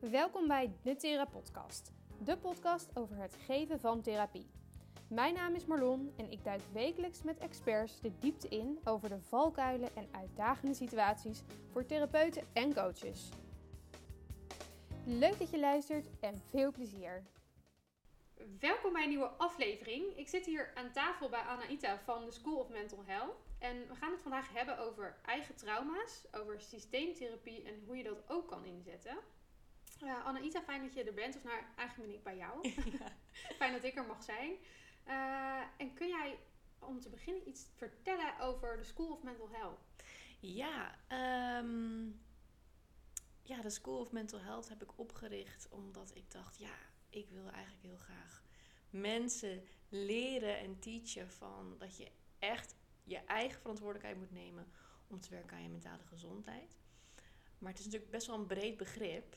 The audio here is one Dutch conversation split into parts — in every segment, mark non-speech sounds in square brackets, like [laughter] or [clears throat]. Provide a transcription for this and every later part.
Welkom bij de Thera Podcast, de podcast over het geven van therapie. Mijn naam is Marlon en ik duik wekelijks met experts de diepte in over de valkuilen en uitdagende situaties voor therapeuten en coaches. Leuk dat je luistert en veel plezier. Welkom bij een nieuwe aflevering. Ik zit hier aan tafel bij Anaïta van de School of Mental Health. En we gaan het vandaag hebben over eigen trauma's, over systeemtherapie en hoe je dat ook kan inzetten. Uh, fijn dat je er bent. Of nou, eigenlijk ben ik bij jou. [laughs] fijn dat ik er mag zijn. Uh, en kun jij om te beginnen iets vertellen over de School of Mental Health? Ja, um, ja, de School of Mental Health heb ik opgericht omdat ik dacht, ja, ik wil eigenlijk heel graag mensen leren en teachen van dat je echt je eigen verantwoordelijkheid moet nemen om te werken aan je mentale gezondheid. Maar het is natuurlijk best wel een breed begrip.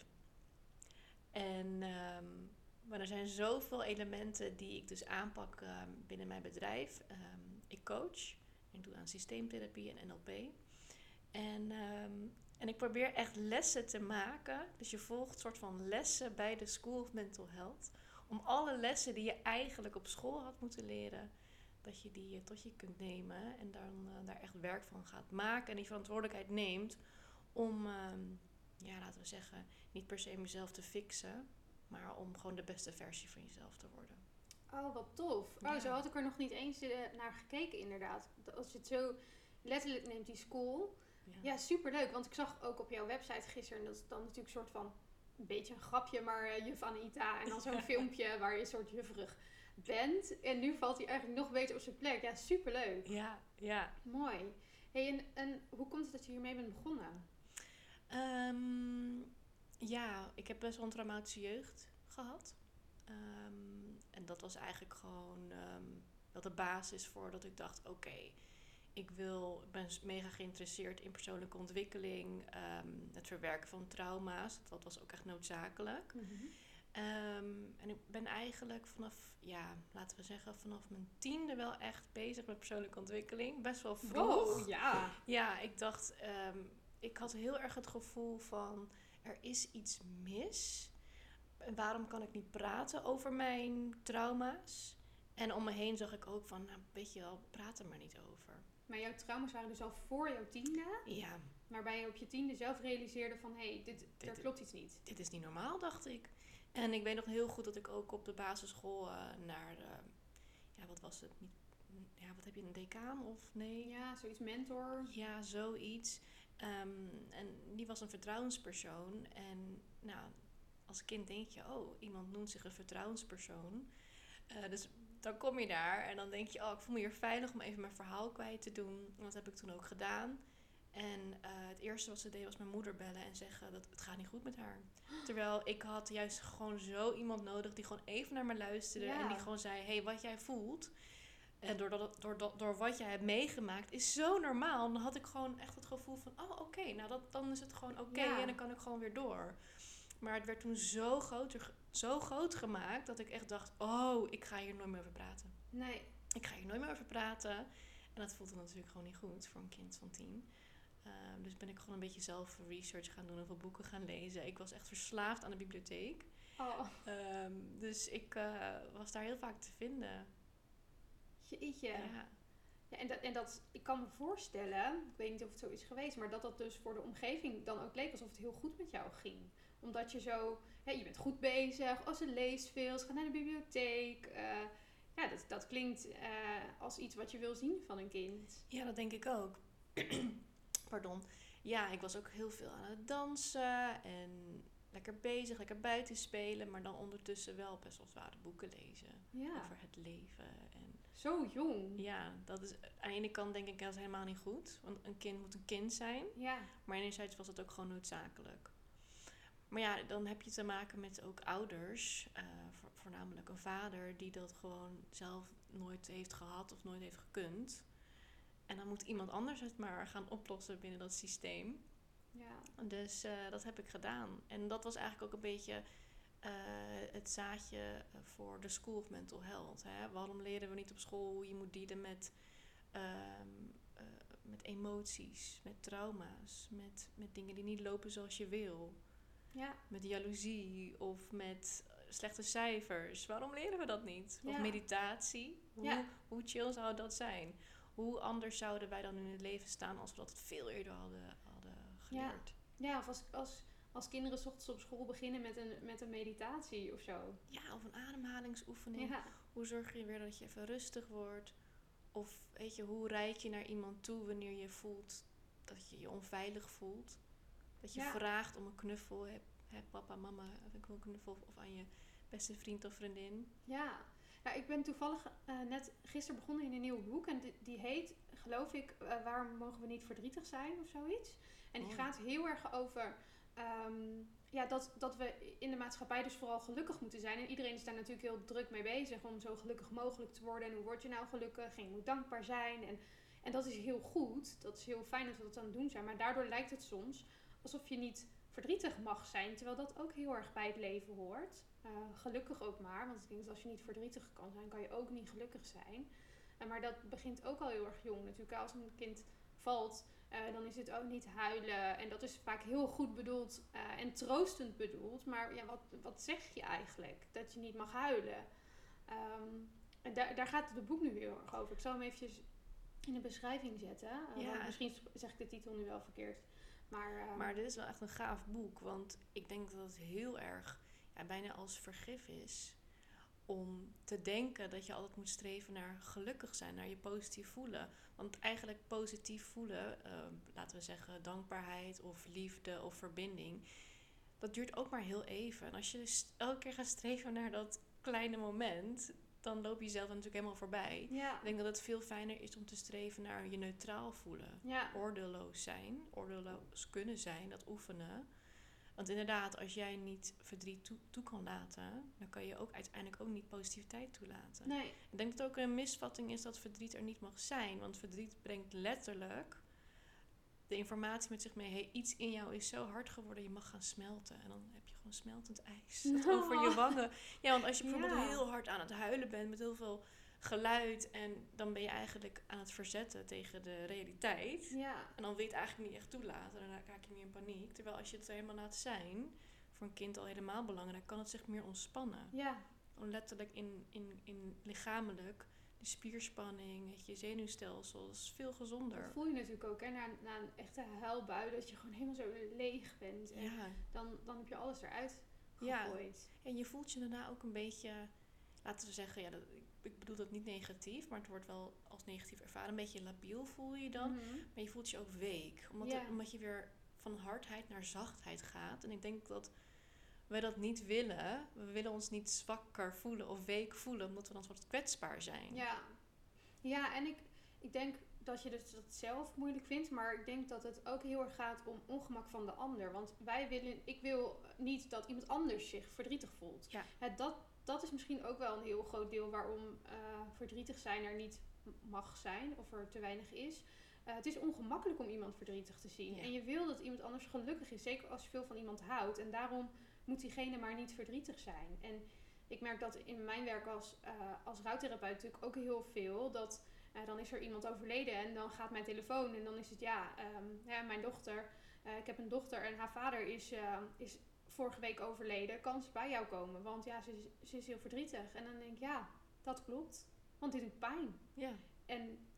En um, maar er zijn zoveel elementen die ik dus aanpak um, binnen mijn bedrijf. Um, ik coach, ik doe aan systeemtherapie en NLP. En, en ik probeer echt lessen te maken. Dus je volgt soort van lessen bij de School of Mental Health. Om alle lessen die je eigenlijk op school had moeten leren, dat je die tot je kunt nemen. En dan uh, daar echt werk van gaat maken. En die verantwoordelijkheid neemt om, ja, laten we zeggen, niet per se mezelf te fixen maar om gewoon de beste versie van jezelf te worden. Oh, wat tof. Oh, zo had ik er nog niet eens uh, naar gekeken, inderdaad. Als je het zo letterlijk neemt, die school. Ja, ja superleuk. Want ik zag ook op jouw website gisteren, dat is dan natuurlijk een soort van een beetje een grapje, maar uh, juf Anita. En dan zo'n [laughs] filmpje waar je een soort jufferig bent. En nu valt hij eigenlijk nog beter op zijn plek. Ja, superleuk. Ja, ja. Mooi. Hey, en, en hoe komt het dat je hiermee bent begonnen? Um, ja, ik heb best wel een traumatische jeugd gehad. Um, en dat was eigenlijk gewoon um, de basis voor dat ik dacht: oké, okay, ik wil, ik ben mega geïnteresseerd in persoonlijke ontwikkeling, het verwerken van trauma's. Dat was ook echt noodzakelijk. Mm -hmm. en ik ben eigenlijk vanaf, ja, laten we zeggen, vanaf mijn tiende wel echt bezig met persoonlijke ontwikkeling. Best wel vroeg. Ja. Ja, ik dacht, ik had heel erg het gevoel van er is iets mis. En waarom kan ik niet praten over mijn trauma's? En om me heen zag ik ook van, nou, weet je wel, praat er maar niet over. Maar jouw trauma's waren dus al voor jouw tiende? Ja. Waarbij je op je tiende zelf realiseerde van, hé, hey, dit, dit, er klopt iets niet. Dit is niet normaal, dacht ik. En ik weet nog heel goed dat ik ook op de basisschool uh, naar, uh, ja, wat was het? Niet, ja, wat heb je, een decaan of nee? Ja, zoiets, mentor. Ja, zoiets. Um, en die was een vertrouwenspersoon. En nou, als kind denk je, oh, iemand noemt zich een vertrouwenspersoon. Uh, dus dan kom je daar en dan denk je, oh, ik voel me hier veilig om even mijn verhaal kwijt te doen. En dat heb ik toen ook gedaan. En uh, het eerste wat ze deed was mijn moeder bellen en zeggen dat het gaat niet goed met haar. [gasps] Terwijl ik had juist gewoon zo iemand nodig die gewoon even naar me luisterde. Ja. En die gewoon zei, hey, wat jij voelt, en door, dat, door, door, door wat jij hebt meegemaakt is zo normaal. Dan had ik gewoon echt het gevoel van, oh oké, okay, nou dat, dan is het gewoon oké okay, ja. en dan kan ik gewoon weer door. Maar het werd toen zo groot, zo groot gemaakt dat ik echt dacht, oh, ik ga hier nooit meer over praten. Nee. Ik ga hier nooit meer over praten. En dat voelde natuurlijk gewoon niet goed voor een kind van tien. Uh, dus ben ik gewoon een beetje zelf research gaan doen, heel veel boeken gaan lezen. Ik was echt verslaafd aan de bibliotheek. Oh. Um, dus ik uh, was daar heel vaak te vinden. Jeetje. Ja. Ja, en, dat, en dat, ik kan me voorstellen, ik weet niet of het zo is geweest, maar dat dat dus voor de omgeving dan ook leek alsof het heel goed met jou ging. Omdat je zo, je bent goed bezig, als ze leest veel, ze gaat naar de bibliotheek. Uh, ja, dat, dat klinkt uh, als iets wat je wil zien van een kind. Ja, dat denk ik ook. [clears throat] Pardon. Ja, ik was ook heel veel aan het dansen en lekker bezig, lekker buiten spelen, maar dan ondertussen wel best wel zware boeken lezen ja. over het leven. En Zo jong. Ja, dat is aan de ene kant denk ik dat is helemaal niet goed, want een kind moet een kind zijn. Ja. Maar enerzijds was het ook gewoon noodzakelijk. Maar ja, dan heb je te maken met ook ouders, uh, voornamelijk een vader, die dat gewoon zelf nooit heeft gehad of nooit heeft gekund. En dan moet iemand anders het maar gaan oplossen binnen dat systeem. Ja. Dus uh, dat heb ik gedaan. En dat was eigenlijk ook een beetje uh, het zaadje voor de School of Mental Health. Hè? Waarom leren we niet op school hoe je moet dealen met, uh, met emoties, met trauma's, met, met dingen die niet lopen zoals je wil? Ja. Met jaloezie of met slechte cijfers. Waarom leren we dat niet? Of meditatie. Hoe, hoe chill zou dat zijn? Hoe anders zouden wij dan in het leven staan als we dat veel eerder hadden, hadden geleerd? Ja, of als, als, als kinderen s ochtends op school beginnen met een, met een meditatie of zo. Ja, of een ademhalingsoefening. Hoe zorg je weer dat je even rustig wordt? Of weet je, hoe rijd je naar iemand toe wanneer je voelt dat je je onveilig voelt? Dat je vraagt om een knuffel. Heb, heb papa, mama, ik wil een knuffel. Of aan je beste vriend of vriendin. Ja, ja ik ben toevallig uh, net gisteren begonnen in een nieuw boek. En die, die heet, geloof ik, uh, Waarom mogen we niet verdrietig zijn of zoiets. En die oh. gaat heel erg over um, ja, dat, dat we in de maatschappij dus vooral gelukkig moeten zijn. En iedereen is daar natuurlijk heel druk mee bezig om zo gelukkig mogelijk te worden. En hoe word je nou gelukkig? En je moet dankbaar zijn. En, en dat is heel goed. Dat is heel fijn dat we dat aan het doen zijn. Maar daardoor lijkt het soms alsof je niet verdrietig mag zijn. Terwijl dat ook heel erg bij het leven hoort. Uh, gelukkig ook maar. Want ik denk dat als je niet verdrietig kan zijn, kan je ook niet gelukkig zijn. Uh, maar dat begint ook al heel erg jong. Natuurlijk als een kind valt, uh, dan is het ook niet huilen. En dat is vaak heel goed bedoeld en troostend bedoeld. Maar ja, wat, wat zeg je eigenlijk? Dat je niet mag huilen. Um, en daar, daar gaat het boek nu heel erg over. Ik zal hem eventjes in de beschrijving zetten. Ja. Misschien zeg ik de titel nu wel verkeerd. Maar, uh, maar dit is wel echt een gaaf boek. Want ik denk dat het heel erg ja, bijna als vergif is. Om te denken dat je altijd moet streven naar gelukkig zijn, naar je positief voelen. Want eigenlijk positief voelen, uh, laten we zeggen dankbaarheid of liefde of verbinding, dat duurt ook maar heel even. En als je dus elke keer gaat streven naar dat kleine moment, dan loop je jezelf natuurlijk helemaal voorbij. Ik denk dat het veel fijner is om te streven naar je neutraal voelen. Ja. Oordeelloos zijn, oordeelloos kunnen zijn, dat oefenen. Want inderdaad, als jij niet verdriet toe, toe, kan laten, dan kan je ook uiteindelijk ook niet positiviteit toelaten. Nee. Ik denk dat ook een misvatting is dat verdriet er niet mag zijn. Want verdriet brengt letterlijk de informatie met zich mee. Hey, iets in jou is zo hard geworden, je mag gaan smelten. En dan heb je gewoon smeltend ijs [laughs] over je wangen. Ja, want als je bijvoorbeeld heel hard aan het huilen bent met heel veel geluid en dan ben je eigenlijk aan het verzetten tegen de realiteit. Ja. En dan wil je het eigenlijk niet echt toelaten. Dan raak je meer in paniek. Terwijl als je het er helemaal laat zijn, voor een kind al helemaal belangrijk, kan het zich meer ontspannen. Ja. Letterlijk in, in, in lichamelijk de spierspanning, je zenuwstelsel is veel gezonder. Dat voel je natuurlijk ook, hè? Na, na een echte huilbui, dat je gewoon helemaal zo leeg bent. En ja. dan, dan heb je alles eruit gegooid. Ja. En je voelt je daarna ook een beetje, laten we zeggen, ja, dat, ik bedoel dat niet negatief, maar het wordt wel als negatief ervaren. Een beetje labiel voel je dan, mhm. maar je voelt je ook week. Omdat, omdat je weer van hardheid naar zachtheid gaat. En ik denk dat wij dat niet willen. We willen ons niet zwakker voelen of week voelen, omdat we dan wat kwetsbaar zijn. Ja, ja en ik, ik denk dat je dus dat zelf moeilijk vindt, maar ik denk dat het ook heel erg gaat om ongemak van de ander. Want wij willen, ik wil niet dat iemand anders zich verdrietig voelt. Ja. Het, dat, dat is misschien ook wel een heel groot deel waarom uh, verdrietig zijn er niet mag zijn of er te weinig is. Uh, het is ongemakkelijk om iemand verdrietig te zien. En je wil dat iemand anders gelukkig is, zeker als je veel van iemand houdt. En daarom moet diegene maar niet verdrietig zijn. En ik merk dat in mijn werk als, uh, als rouwtherapeut natuurlijk ook heel veel. Dat uh, dan is er iemand overleden en dan gaat mijn telefoon en dan is het ja, um, ja mijn dochter. Ik heb een dochter en haar vader is, is vorige week overleden. Kan ze bij jou komen? Want ja, ze, ze is heel verdrietig. En dan denk ik, ja, dat klopt. Want dit doet pijn. Ja. En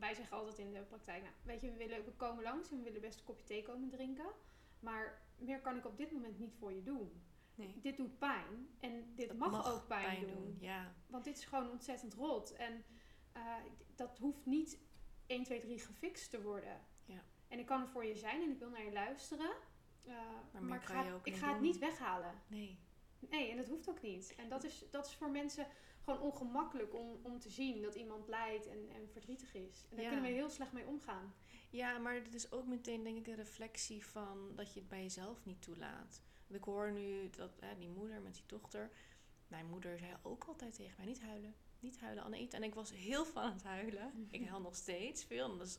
wij zeggen altijd in de praktijk, nou, weet je, we, willen, we komen langs en we willen best een kopje thee komen drinken. Maar meer kan ik op dit moment niet voor je doen. Nee. Dit doet pijn. En dit mag, ook pijn, doen. Ja. Want dit is gewoon ontzettend rot. En uh, dat hoeft niet 1, 2, 3 gefixt te worden. Ja. En ik kan er voor je zijn en ik wil naar je luisteren. Uh, maar, maar ik ga, ik ga het niet weghalen. Nee. Nee, en dat hoeft ook niet. En dat is, dat is voor mensen gewoon ongemakkelijk om, om te zien dat iemand lijdt en, en verdrietig is. En daar kunnen we heel slecht mee omgaan. Ja, maar het is ook meteen denk ik een reflectie van dat je het bij jezelf niet toelaat. Want ik hoor nu dat hè, die moeder met die dochter. Mijn moeder zei ook altijd tegen mij: niet huilen, niet huilen, Anne. En ik was heel van het huilen. Ik [laughs] huil nog steeds veel. Dus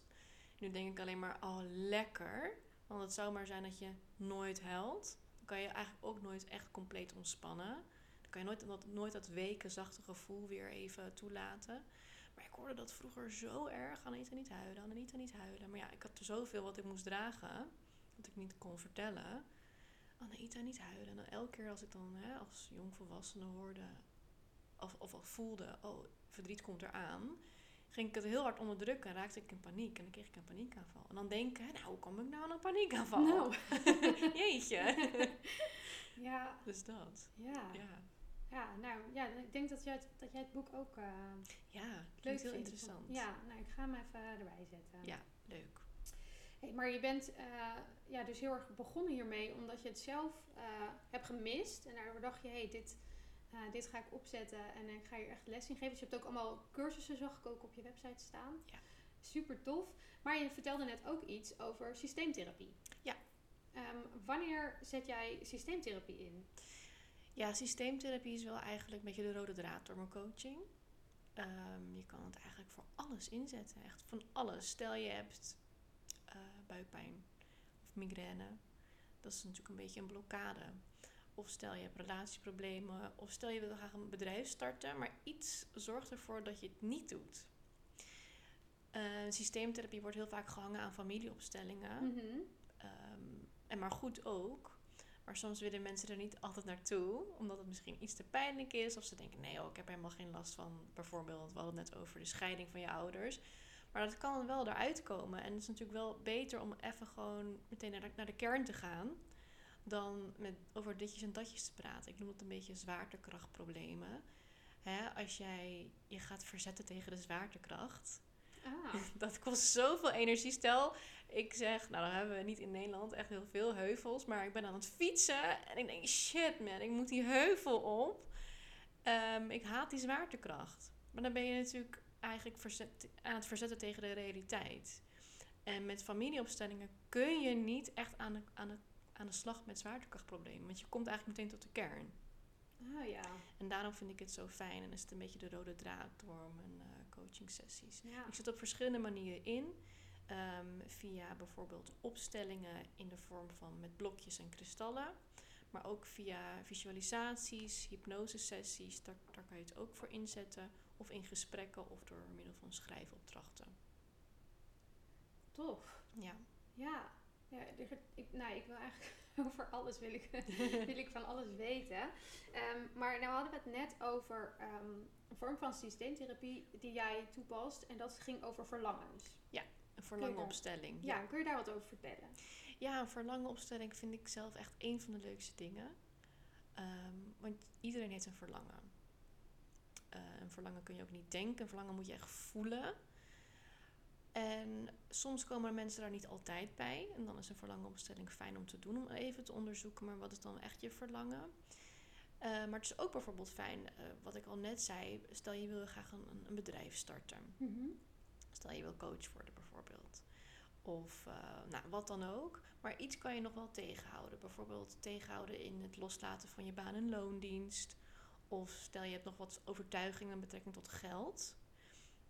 nu denk ik alleen maar: oh, lekker. Want het zou maar zijn dat je nooit huilt. Dan kan je eigenlijk ook nooit echt compleet ontspannen. Dan kan je nooit dat, nooit dat weken zachte gevoel weer even toelaten. Maar ik hoorde dat vroeger zo erg. Anita niet huilen, Anita niet huilen. Maar ja, ik had er zoveel wat ik moest dragen. Dat ik niet kon vertellen. Anaïta, niet huilen. En dan elke keer als ik dan hè, als jongvolwassene hoorde of, of al voelde, oh, verdriet komt eraan, ging ik het heel hard onderdrukken en raakte ik in paniek. En dan kreeg ik een paniekaanval. En dan denken, nou, hoe kom ik nou aan een paniekaanval? Nou. [laughs] Jeetje. [laughs] ja. Dus dat. Ja. Ja, Ja, nou ja, ik denk dat jij het, dat jij het boek ook eh, ja leuk heel vindt. interessant. Ja, nou ik ga hem even erbij zetten. Ja, leuk. Hey, maar je bent eh, ja, dus heel erg begonnen hiermee omdat je het zelf eh, hebt gemist. En daardoor dacht je, hey, dit, eh, dit ga ik opzetten en ik ga hier echt les in geven. Dus je hebt ook allemaal cursussen, zag ik ook op je website staan. Ja. Super tof. Maar je vertelde net ook iets over systeemtherapie. Ja. Ehm, wanneer zet jij systeemtherapie in? Ja, systeemtherapie is wel eigenlijk een beetje de rode draad door mijn coaching. Ehm, je kan het eigenlijk voor alles inzetten. Echt van alles. Stel je hebt eh, buikpijn of migraine. Dat is natuurlijk een beetje een blokkade. Of stel je hebt relatieproblemen. Of stel je wil graag een bedrijf starten. Maar iets zorgt ervoor dat je het niet doet. Eh, systeemtherapie wordt heel vaak gehangen aan familieopstellingen. Mhm. Ehm, en maar goed ook. Maar soms willen mensen er niet altijd naartoe, omdat het misschien iets te pijnlijk is. Of ze denken, nee, oh, ik heb helemaal geen last van, bijvoorbeeld, we hadden het net over de scheiding van je ouders. Maar dat kan wel eruit komen. En het is natuurlijk wel beter om even gewoon meteen naar de, naar de kern te gaan. Dan met over ditjes en datjes te praten. Ik noem het een beetje zwaartekrachtproblemen. Hè, als jij je gaat verzetten tegen de zwaartekracht, Ah. [laughs] dat kost zoveel energie. Stel, ik zeg, nou dan hebben we niet in Nederland echt heel veel heuvels, maar ik ben aan het fietsen en ik denk, shit man, ik moet die heuvel op. Ehm, ik haat die zwaartekracht. Maar dan ben je natuurlijk eigenlijk verzet, aan het verzetten tegen de realiteit. En met familieopstellingen kun je niet echt aan de, aan de, aan de slag met zwaartekrachtproblemen, want je komt eigenlijk meteen tot de kern. Ah ja. En daarom vind ik het zo fijn en is het een beetje de rode draad door mijn eh coaching sessies. ja. Ik zit op verschillende manieren in. Ehm, via bijvoorbeeld opstellingen in de vorm van met blokjes en kristallen. Maar ook via visualisaties, hypnosesessies. Daar, daar kan je het ook voor inzetten. Of in gesprekken of door middel van schrijfopdrachten. Tof. Ja. Ja, ja ik, nou, ik wil eigenlijk [laughs] over alles wil ik, [laughs] wil ik van alles weten. Ehm, maar nou hadden we het net over ehm, een vorm van systeemtherapie die jij toepast. En dat ging over verlangens. Een verlangenopstelling. Ja, kun je daar wat over vertellen? Ja, een verlangenopstelling vind ik zelf echt een van de leukste dingen. Ehm, want iedereen heeft een verlangen. Eh, een verlangen kun je ook niet denken. Een verlangen moet je echt voelen. En soms komen er mensen daar niet altijd bij. En dan is een verlangenopstelling fijn om te doen. Om even te onderzoeken, maar wat is dan echt je verlangen? Eh, maar het is ook bijvoorbeeld fijn, eh, wat ik al net zei. Stel je wil graag een, een- bedrijf starten. Stel je wil coach worden bijvoorbeeld. Of uh, nou, wat dan ook. Maar iets kan je nog wel tegenhouden. Bijvoorbeeld tegenhouden in het loslaten van je baan- en loondienst. Of stel je hebt nog wat overtuigingen met betrekking tot geld.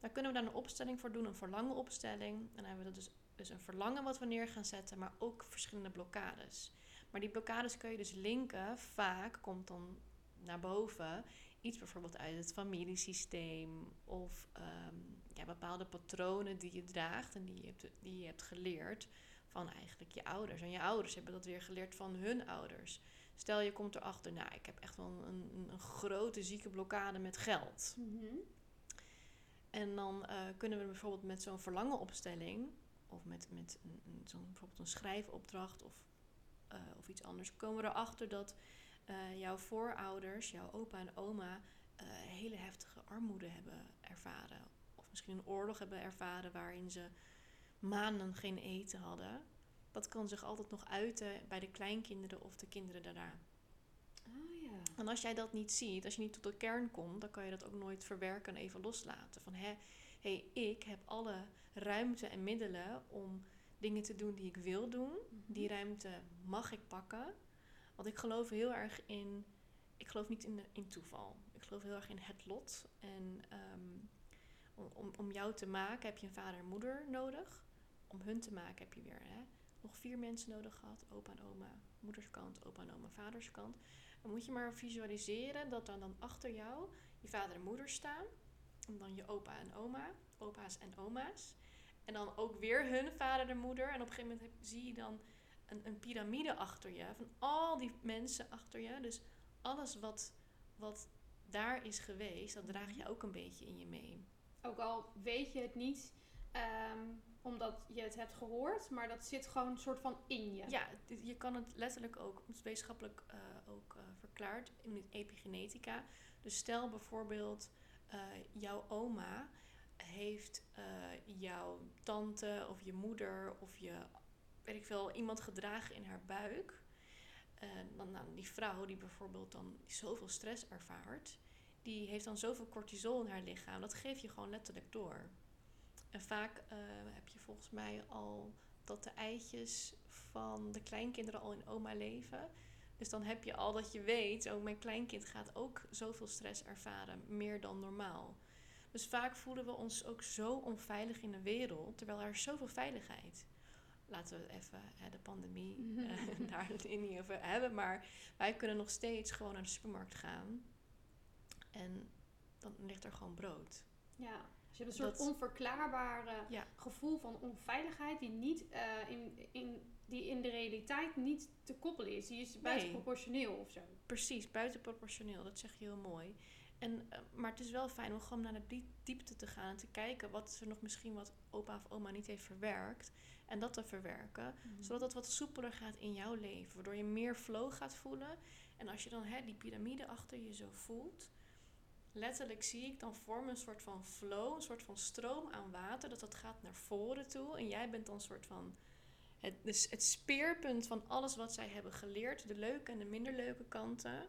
Daar kunnen we dan een opstelling voor doen, een verlangenopstelling. En dan hebben we dus, dus een verlangen wat we neer gaan zetten, maar ook verschillende blokkades. Maar die blokkades kun je dus linken. Vaak komt dan naar boven iets bijvoorbeeld uit het familiesysteem of ehm, ja, bepaalde patronen die je draagt en die je, hebt, die je hebt geleerd van eigenlijk je ouders. En je ouders hebben dat weer geleerd van hun ouders. Stel je komt erachter, nou, ik heb echt wel een, een, grote zieke blokkade met geld. En dan eh, kunnen we bijvoorbeeld met zo'n verlangenopstelling of met, met een, zo'n bijvoorbeeld een schrijfopdracht of, eh, of iets anders, komen we erachter dat eh, jouw voorouders, jouw opa en oma, hele heftige armoede hebben ervaren. Of misschien een oorlog hebben ervaren waarin ze maanden geen eten hadden. Dat kan zich altijd nog uiten bij de kleinkinderen of de kinderen daarna. En als jij dat niet ziet, als je niet tot de kern komt, dan kan je dat ook nooit verwerken en even loslaten. Van hé, hey, ik heb alle ruimte en middelen om dingen te doen die ik wil doen. Die ruimte mag ik pakken. Want ik geloof heel erg in. Ik geloof niet in, de, in toeval. Ik geloof heel erg in het lot. En ehm, om, om, om jou te maken heb je een vader en moeder nodig. Om hun te maken heb je weer hè, nog vier mensen nodig gehad: opa en oma, moederskant, opa en oma, vaderskant. Dan moet je maar visualiseren dat er dan achter jou je vader en moeder staan. En dan je opa en oma, opa's en oma's. En dan ook weer hun vader en moeder. En op een gegeven moment zie je dan een, een piramide achter je. Van al die mensen achter je. Dus alles wat, wat daar is geweest, dat draag je ook een beetje in je mee. Ook al weet je het niet ehm, omdat je het hebt gehoord, maar dat zit gewoon een soort van in je. Ja, je kan het letterlijk ook, het is wetenschappelijk uh, ook uh, verklaard in epigenetica. Dus stel bijvoorbeeld, uh, jouw oma heeft jouw tante of je moeder of je, weet ik veel, iemand gedragen in haar buik. dan, dan die vrouw die bijvoorbeeld dan zoveel stress ervaart, die heeft dan zoveel cortisol in haar lichaam. Dat geef je gewoon letterlijk door. En vaak uh, heb je volgens mij al dat de eitjes van de kleinkinderen al in oma leven. Dus dan heb je al dat je weet, oh, mijn kleinkind gaat ook zoveel stress ervaren, meer dan normaal. Dus vaak voelen we ons ook zo onveilig in de wereld, terwijl er is zoveel veiligheid. Laten we even hè, de pandemie uh, [laughs] [laughs] daar niet over hebben, maar wij kunnen nog steeds gewoon naar de supermarkt gaan en dan ligt er gewoon brood. Ja, je hebt een soort onverklaarbare gevoel van onveiligheid die, niet, uh, in, in, die in de realiteit niet te koppelen is. Die is buitenproportioneel of zo. Precies, buitenproportioneel. Dat zeg je heel mooi. En, uh, maar het is wel fijn om gewoon naar de diepte te gaan en te kijken wat ze nog misschien wat opa of oma niet heeft verwerkt. En dat te verwerken, mhm. zodat het wat soepeler gaat in jouw leven. Waardoor je meer flow gaat voelen. En als je dan hè, die piramide achter je zo voelt, letterlijk zie ik dan vormen een soort van flow, een soort van stroom aan water, dat dat gaat naar voren toe. En jij bent dan een soort van het, dus het speerpunt van alles wat zij hebben geleerd, de leuke en de minder leuke kanten.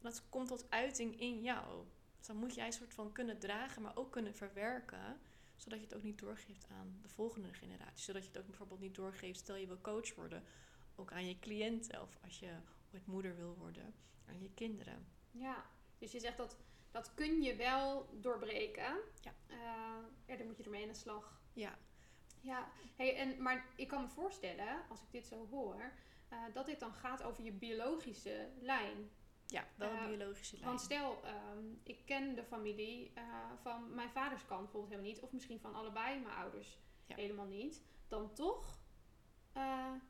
Dat komt tot uiting in jou. Dus dan moet jij een soort van kunnen dragen, maar ook kunnen verwerken, zodat je het ook niet doorgeeft aan de volgende generatie. Zodat je het ook bijvoorbeeld niet doorgeeft, stel je wil coach worden, ook aan je cliënten of als je ooit moeder wil worden, aan je kinderen. Ja, dus je zegt dat dat kun je wel doorbreken. Ja. Uh, ja, dan moet je ermee aan de slag. Ja. Ja, hey, en, maar ik kan me voorstellen, als ik dit zo hoor, uh, dat dit dan gaat over je biologische lijn. Ja, wel een uh, biologische lijn. Want stel, um, ik ken de familie van mijn vaders kant bijvoorbeeld helemaal niet, of misschien van allebei mijn ouders ja. helemaal niet. Dan toch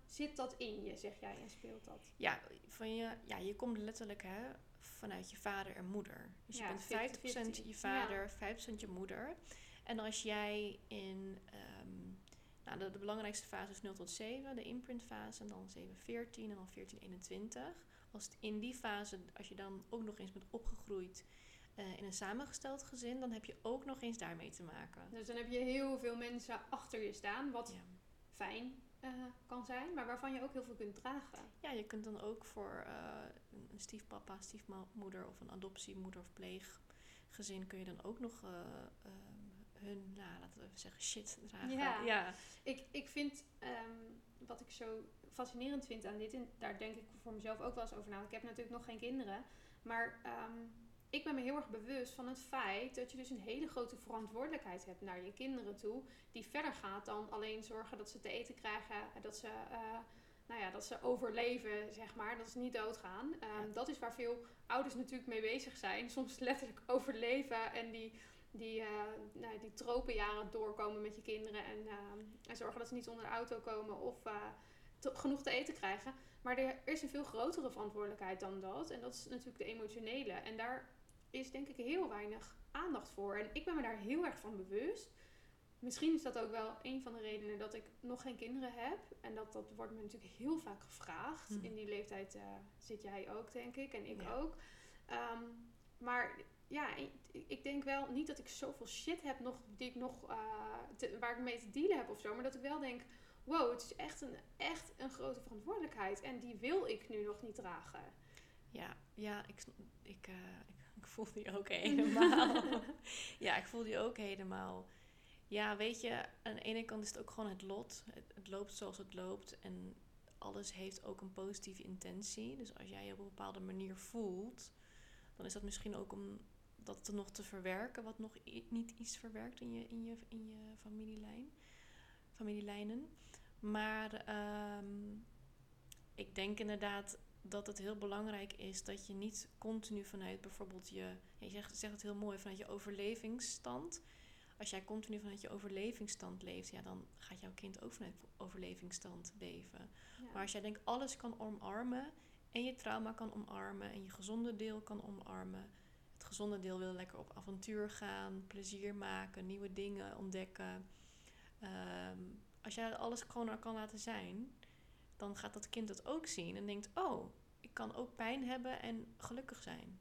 zit dat in je, zeg jij, en speelt dat? Ja, van je, ja, je komt letterlijk hè, vanuit je vader en moeder. Dus je bent 50% je vader, ja. 50% je moeder. En als jij in um, nou, de, de, belangrijkste fase is 0 tot 7, de imprintfase, en dan 7, 14 en dan 14, 21. Als het in die fase, als je dan ook nog eens bent opgegroeid uh, in een samengesteld gezin, dan heb je ook nog eens daarmee te maken. Dus dan heb je heel veel mensen achter je staan, wat ja. fijn uh, kan zijn, maar waarvan je ook heel veel kunt dragen. Ja, je kunt dan ook voor uh, een stiefpapa, stiefmoeder of een adoptiemoeder of pleeggezin kun je dan ook nog uh, hun, nou, laten we even zeggen, shit dragen. Ja, ja. Ik, ik vind um, wat ik zo fascinerend vind aan dit, en daar denk ik voor mezelf ook wel eens over na. Ik heb natuurlijk nog geen kinderen, maar um, ik ben me heel erg bewust van het feit dat je dus een hele grote verantwoordelijkheid hebt naar je kinderen toe. Die verder gaat dan alleen zorgen dat ze te eten krijgen, dat ze, uh, nou ja, dat ze overleven, zeg maar. Dat ze niet doodgaan. Um, Dat is waar veel ouders natuurlijk mee bezig zijn. Soms letterlijk [laughs] overleven en die, die, uh, nou, die tropenjaren doorkomen met je kinderen. En, uh, en zorgen dat ze niet onder de auto komen of te, genoeg te eten krijgen. Maar er is een veel grotere verantwoordelijkheid dan dat. En dat is natuurlijk de emotionele. En daar is denk ik heel weinig aandacht voor. En ik ben me daar heel erg van bewust. Misschien is dat ook wel een van de redenen dat ik nog geen kinderen heb. En dat, dat wordt me natuurlijk heel vaak gevraagd. Hmm. In die leeftijd uh, zit jij ook, denk ik. En ik ook. Um, maar ja, ik, denk wel niet dat ik zoveel shit heb nog, die ik nog, uh, te, waar ik mee te dealen heb of zo. Maar dat ik wel denk, wow, het is echt een, echt een grote verantwoordelijkheid. En die wil ik nu nog niet dragen. Ja, ja ik, ik, uh, ik ik voel die ook [laughs] helemaal. ja, ik voel die ook helemaal. Ja, weet je, aan de ene kant is het ook gewoon het lot. Het, het, loopt zoals het loopt. En alles heeft ook een positieve intentie. Dus als jij je op een bepaalde manier voelt, dan is dat misschien ook om dat te nog te verwerken, wat nog niet iets verwerkt in je, in je, in je familielijn, familielijnen. Maar um, ik denk inderdaad dat het heel belangrijk is dat je niet continu vanuit bijvoorbeeld je, je zegt, zegt het heel mooi, vanuit je overlevingsstand. Als jij continu vanuit je overlevingsstand leeft, ja, dan gaat jouw kind ook vanuit overlevingsstand leven. Maar als jij denkt alles kan omarmen en je trauma kan omarmen en je gezonde deel kan omarmen. Het gezonde deel wil lekker op avontuur gaan, plezier maken, nieuwe dingen ontdekken. Ehm, als jij alles gewoon kan laten zijn, dan gaat dat kind dat ook zien en denkt: Oh, ik kan ook pijn hebben en gelukkig zijn.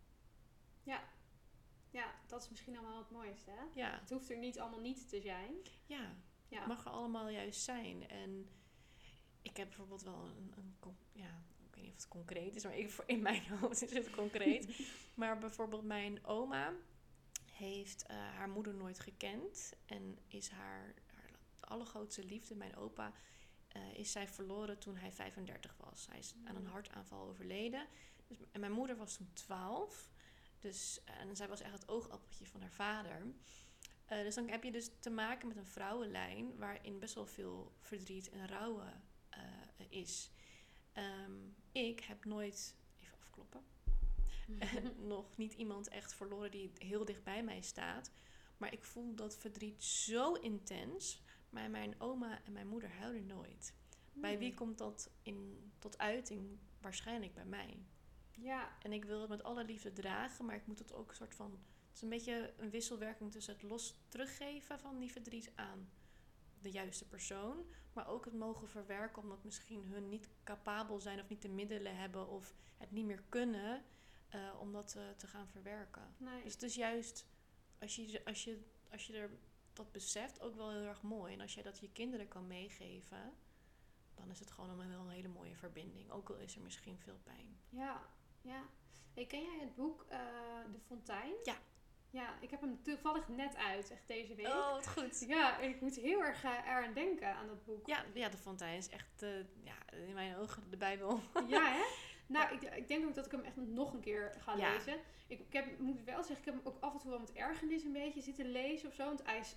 Ja, ja dat is misschien allemaal het mooiste. Hè? Ja. Het hoeft er niet allemaal niet te zijn. Ja, ja. het mag er allemaal juist zijn. En ik heb bijvoorbeeld wel een, een, ja, ik weet niet of het concreet is, maar in [laughs] mijn hoofd is het concreet. [laughs] maar bijvoorbeeld mijn oma heeft uh, haar moeder nooit gekend en is haar, haar allergrootste liefde, mijn opa, uh, is zij verloren toen hij 35 was. Hij is aan een mm. hartaanval overleden. Dus, en mijn moeder was toen 12. Dus, en zij was echt het oogappeltje van haar vader. Uh, dus dan heb je dus te maken met een vrouwenlijn waarin best wel veel verdriet en rouwen uh, is. Um, ik heb nooit, even afkloppen, [laughs] [laughs] nog niet iemand echt verloren die heel dicht bij mij staat. Maar ik voel dat verdriet zo intens maar mijn oma en mijn moeder huilen nooit. Bij wie hmm. komt dat in, tot uiting? Waarschijnlijk bij mij. Ja. En ik wil het met alle liefde dragen, maar ik moet het ook een soort van. Het is een beetje een wisselwerking tussen het los teruggeven van die verdriet aan de juiste persoon, maar ook het mogen verwerken omdat misschien hun niet capabel zijn of niet de middelen hebben of het niet meer kunnen uh, om dat uh, te gaan verwerken. Nee. Dus het is juist als je, als je, als je er dat beseft ook wel heel erg mooi. En als jij dat je kinderen kan meegeven, dan is het gewoon wel een hele mooie verbinding. Ook al is er misschien veel pijn. Ja, ja. Hey, ken jij het boek uh, De Fontein? Ja. Ja, ik heb hem toevallig net uit, echt deze week. Oh, wat goed. Ja, ik moet heel erg uh, eraan denken aan dat boek. Ja, ja De Fontein is echt, uh, ja, in mijn ogen de Bijbel. Ja, hè? [laughs] Nou, ik, ik, denk ook dat ik hem echt nog een keer ga lezen. Ik, ik heb, moet wel zeggen, ik heb hem ook af en toe wel met ergernis een beetje zitten lezen of zo. Want hij is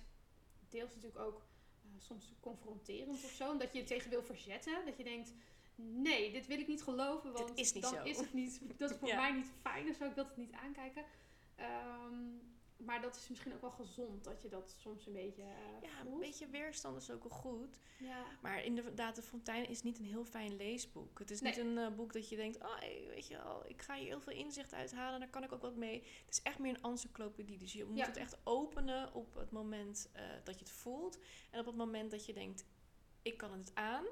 deels natuurlijk ook uh, soms confronterend of zo. Omdat je je tegen wil verzetten. Dat je denkt, nee, dit wil ik niet geloven. Want is niet dan zo. is het niet, [laughs] dat is voor mij niet fijn of zo. Ik wil het niet aankijken. Um, maar dat is misschien ook wel gezond dat je dat soms een beetje. Uh, ja, voelt. een beetje weerstand is ook wel goed. Ja. Maar inderdaad, De Fontein is niet een heel fijn leesboek. Het is niet een uh, boek dat je denkt: oh, weet je wel, ik ga hier heel veel inzicht uithalen, daar kan ik ook wat mee. Het is echt meer een encyclopedie. Dus je moet ja. het echt openen op het moment uh, dat je het voelt. En op het moment dat je denkt: ik kan het aan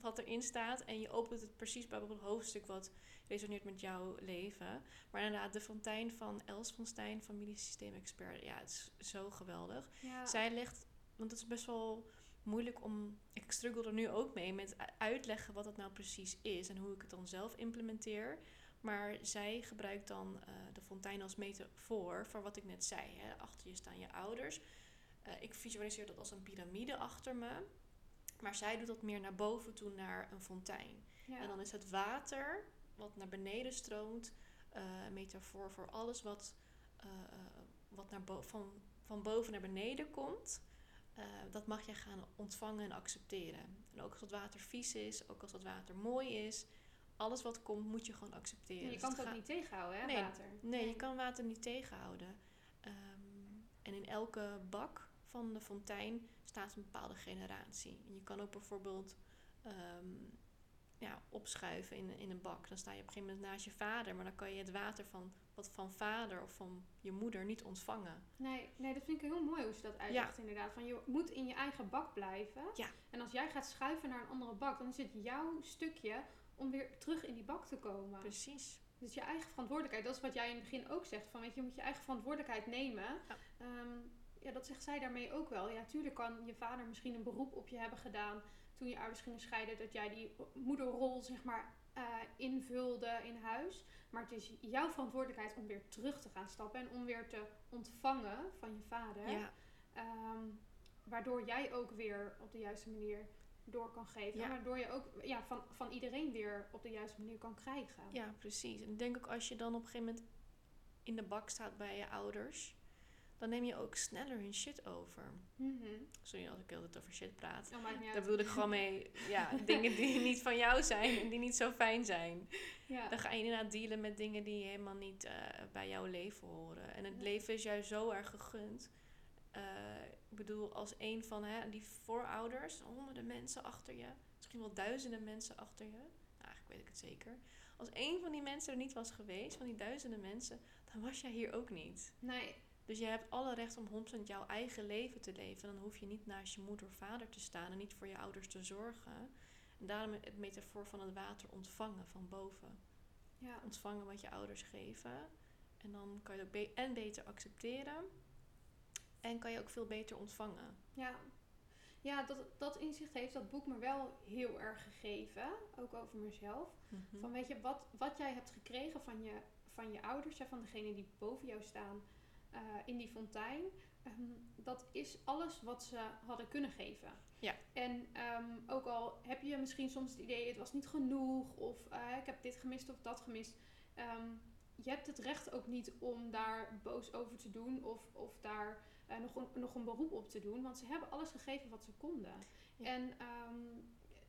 wat erin staat. En je opent het precies bij bijvoorbeeld het hoofdstuk wat resoneert met jouw leven. Maar inderdaad, de fontein van Els van Stijn, familiesysteemexpert. Ja, het is zo geweldig. Ja. Zij legt, want het is best wel moeilijk om. Ik struggle er nu ook mee met uitleggen wat het nou precies is en hoe ik het dan zelf implementeer. Maar zij gebruikt dan uh, de fontein als metafoor voor wat ik net zei. Hè. Achter je staan je ouders. Uh, ik visualiseer dat als een piramide achter me. Maar zij doet dat meer naar boven toe, naar een fontein. Ja. En dan is het water wat naar beneden stroomt, uh, een metafoor voor alles wat, uh, wat naar van, van boven naar beneden komt. Uh, dat mag je gaan ontvangen en accepteren. En ook als het water vies is, ook als het water mooi is, alles wat komt moet je gewoon accepteren. En je dus kan het ook niet tegenhouden, hè, nee, water? Nee, nee, je kan water niet tegenhouden. Um, en in elke bak van de fontein staat een bepaalde generatie. En je kan ook bijvoorbeeld um, ja, opschuiven in, in een bak. Dan sta je op een gegeven moment naast je vader, maar dan kan je het water van wat van vader of van je moeder niet ontvangen. Nee, nee dat vind ik heel mooi hoe ze dat uitlegt ja. inderdaad. Van je moet in je eigen bak blijven. Ja. En als jij gaat schuiven naar een andere bak, dan is het jouw stukje om weer terug in die bak te komen. Precies. Dus je eigen verantwoordelijkheid. Dat is wat jij in het begin ook zegt. Van weet je, je moet je eigen verantwoordelijkheid nemen. Ja. Um, ja, dat zegt zij daarmee ook wel. Ja, tuurlijk kan je vader misschien een beroep op je hebben gedaan toen je ouders gingen scheiden, dat jij die moederrol zeg maar uh, invulde in huis. Maar het is jouw verantwoordelijkheid om weer terug te gaan stappen en om weer te ontvangen van je vader. Ja. Um, waardoor jij ook weer op de juiste manier door kan geven. Ja. Waardoor je ook ja, van, van iedereen weer op de juiste manier kan krijgen. Ja, precies. En ik denk ook als je dan op een gegeven moment in de bak staat bij je ouders dan neem je ook sneller hun shit over. Mm -hmm. Sorry als ik altijd over shit praat. Oh, Daar bedoel ik gewoon mee, ja, [laughs] dingen die niet van jou zijn en die niet zo fijn zijn. Ja. Dan ga je inderdaad dealen met dingen die helemaal niet uh, bij jouw leven horen. En het ja. leven is juist zo erg gegund. Uh, ik bedoel, als een van hè, die voorouders, honderden mensen achter je, misschien wel duizenden mensen achter je. Nou, eigenlijk weet ik het zeker. Als één van die mensen er niet was geweest, van die duizenden mensen, dan was jij hier ook niet. Nee. Dus je hebt alle recht om 100% jouw eigen leven te leven. Dan hoef je niet naast je moeder of vader te staan en niet voor je ouders te zorgen. En daarom het metafoor van het water ontvangen van boven. Ja. Ontvangen wat je ouders geven. En dan kan je het ook be en beter accepteren. En kan je ook veel beter ontvangen. Ja, ja dat, dat inzicht heeft dat boek me wel heel erg gegeven. Ook over mezelf. Mhm. Van weet je, wat, wat jij hebt gekregen van je, van je ouders, hè, van degene die boven jou staan eh, in die fontein. ehm, dat is alles wat ze hadden kunnen geven. Ja. En ehm, ook al heb je misschien soms het idee, het was niet genoeg, of eh, ik heb dit gemist of dat gemist. ehm, je hebt het recht ook niet om daar boos over te doen of, of daar eh, nog, een, nog een beroep op te doen. Want ze hebben alles gegeven wat ze konden. Ja. En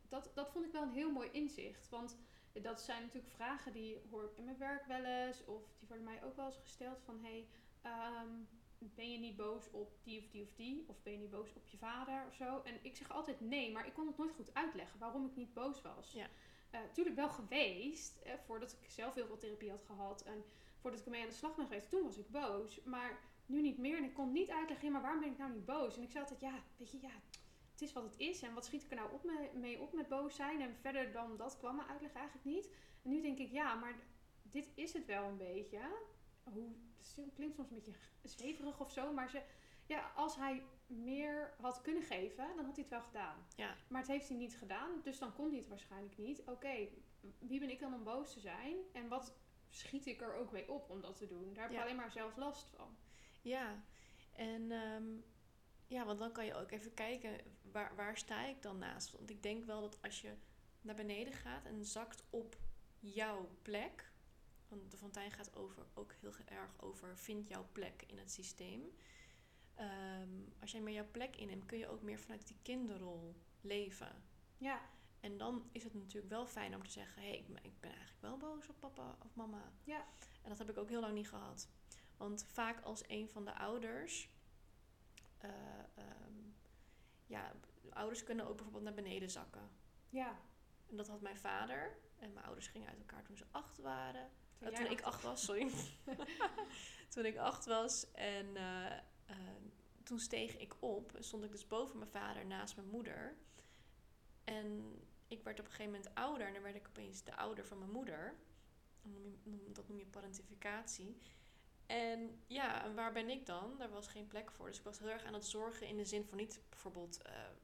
dat, dat vond ik wel een heel mooi inzicht. Want dat zijn natuurlijk vragen die hoor ik in mijn werk wel eens. Of die worden mij ook wel eens gesteld van... Hey, ehm, ben je niet boos op die of die of die? Of ben je niet boos op je vader of zo? En ik zeg altijd nee, maar ik kon het nooit goed uitleggen waarom ik niet boos was. Ja. Eh, tuurlijk wel geweest, eh, voordat ik zelf heel veel therapie had gehad. En voordat ik ermee aan de slag ben geweest, toen was ik boos. Maar nu niet meer. En ik kon niet uitleggen, ja, maar waarom ben ik nou niet boos? En ik zei altijd, ja, weet je, ja, het is wat het is. En wat schiet ik er nou op mee, mee op met boos zijn? En verder dan dat kwam mijn uitleg eigenlijk niet. En nu denk ik, ja, maar dit is het wel een beetje. Hoe, het klinkt soms een beetje zweverig of zo, maar ze, ja, als hij meer had kunnen geven, dan had hij het wel gedaan. Ja. Maar het heeft hij niet gedaan, dus dan kon hij het waarschijnlijk niet. Oké, wie ben ik dan om boos te zijn? En wat schiet ik er ook mee op om dat te doen? Daar heb ik Ja. alleen maar zelf last van. Ja, en ehm, ja, want dan kan je ook even kijken, waar, waar sta ik dan naast? Want ik denk wel dat als je naar beneden gaat en zakt op jouw plek, want de fontein gaat over, ook heel erg over vind jouw plek in het systeem. Ehm, als jij meer jouw plek inneemt, kun je ook meer vanuit die kinderrol leven. Ja, En dan is het natuurlijk wel fijn om te zeggen: hé, hey, ik, ben- eigenlijk wel boos op papa of mama. Ja. En dat heb ik ook heel lang niet gehad. Want vaak als een van de ouders. eh, ehm, ja, ouders kunnen ook bijvoorbeeld naar beneden zakken. ja. En dat had mijn vader. En mijn ouders gingen uit elkaar toen ze acht waren. Toen toen ik acht was, sorry. [laughs] toen ik acht was. En eh, eh, toen steeg ik op. En stond ik dus boven mijn vader naast mijn moeder. En ik werd op een gegeven moment ouder. En dan werd ik opeens de ouder van mijn moeder. Dat noem je, noem- dat noem je parentificatie. En ja, en waar ben ik dan? Daar was geen plek voor. Dus ik was heel erg aan het zorgen in de zin van niet bijvoorbeeld,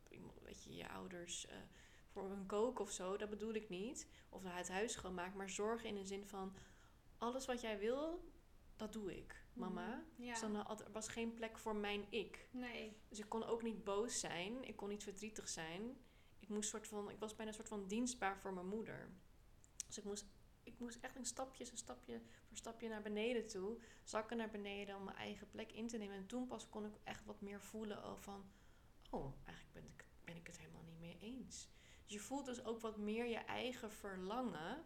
iemand- weet je, je ouders voor een kook of zo. Dat bedoel ik niet. Of het huis schoonmaken. Maar zorgen in de zin van alles wat jij wil, dat doe ik, mama. Mhm. Ja. Dus dan had, er was geen plek voor mijn ik. Nee. Dus ik kon ook niet boos zijn. Ik kon niet verdrietig zijn. Ik, moest soort van, ik was bijna een soort van dienstbaar voor mijn moeder. Dus ik moest, ik moest echt een stapje, een stapje voor stapje naar beneden toe. Zakken naar beneden om mijn eigen plek in te nemen. En toen pas kon ik echt wat meer voelen van... Oh, eigenlijk ben ik, ben ik het helemaal niet mee eens. Dus je voelt dus ook wat meer je eigen verlangen.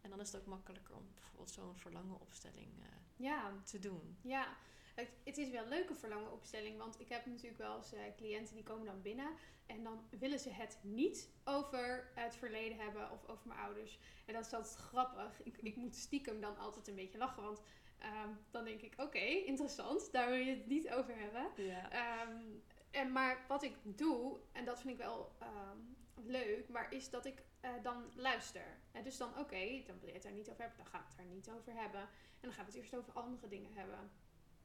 En dan is het ook makkelijker om bijvoorbeeld zo'n verlangenopstelling eh, Ja. te doen. Ja, het, het is wel een leuke verlangenopstelling. Want ik heb natuurlijk wel eens eh, cliënten die komen dan binnen. En dan willen ze het niet over het verleden hebben of over mijn ouders. En dat is altijd grappig. Ik, ik moet stiekem dan altijd een beetje lachen. Want ehm, dan denk ik, oké, interessant. Daar wil je het niet over hebben. Ja. Ehm, en maar wat ik doe, en dat vind ik wel ehm, leuk, maar is dat ik eh, dan luister. En dus dan, oké, dan wil je het daar niet over hebben, dan ga ik het daar niet over hebben. En dan gaan we het eerst over andere dingen hebben.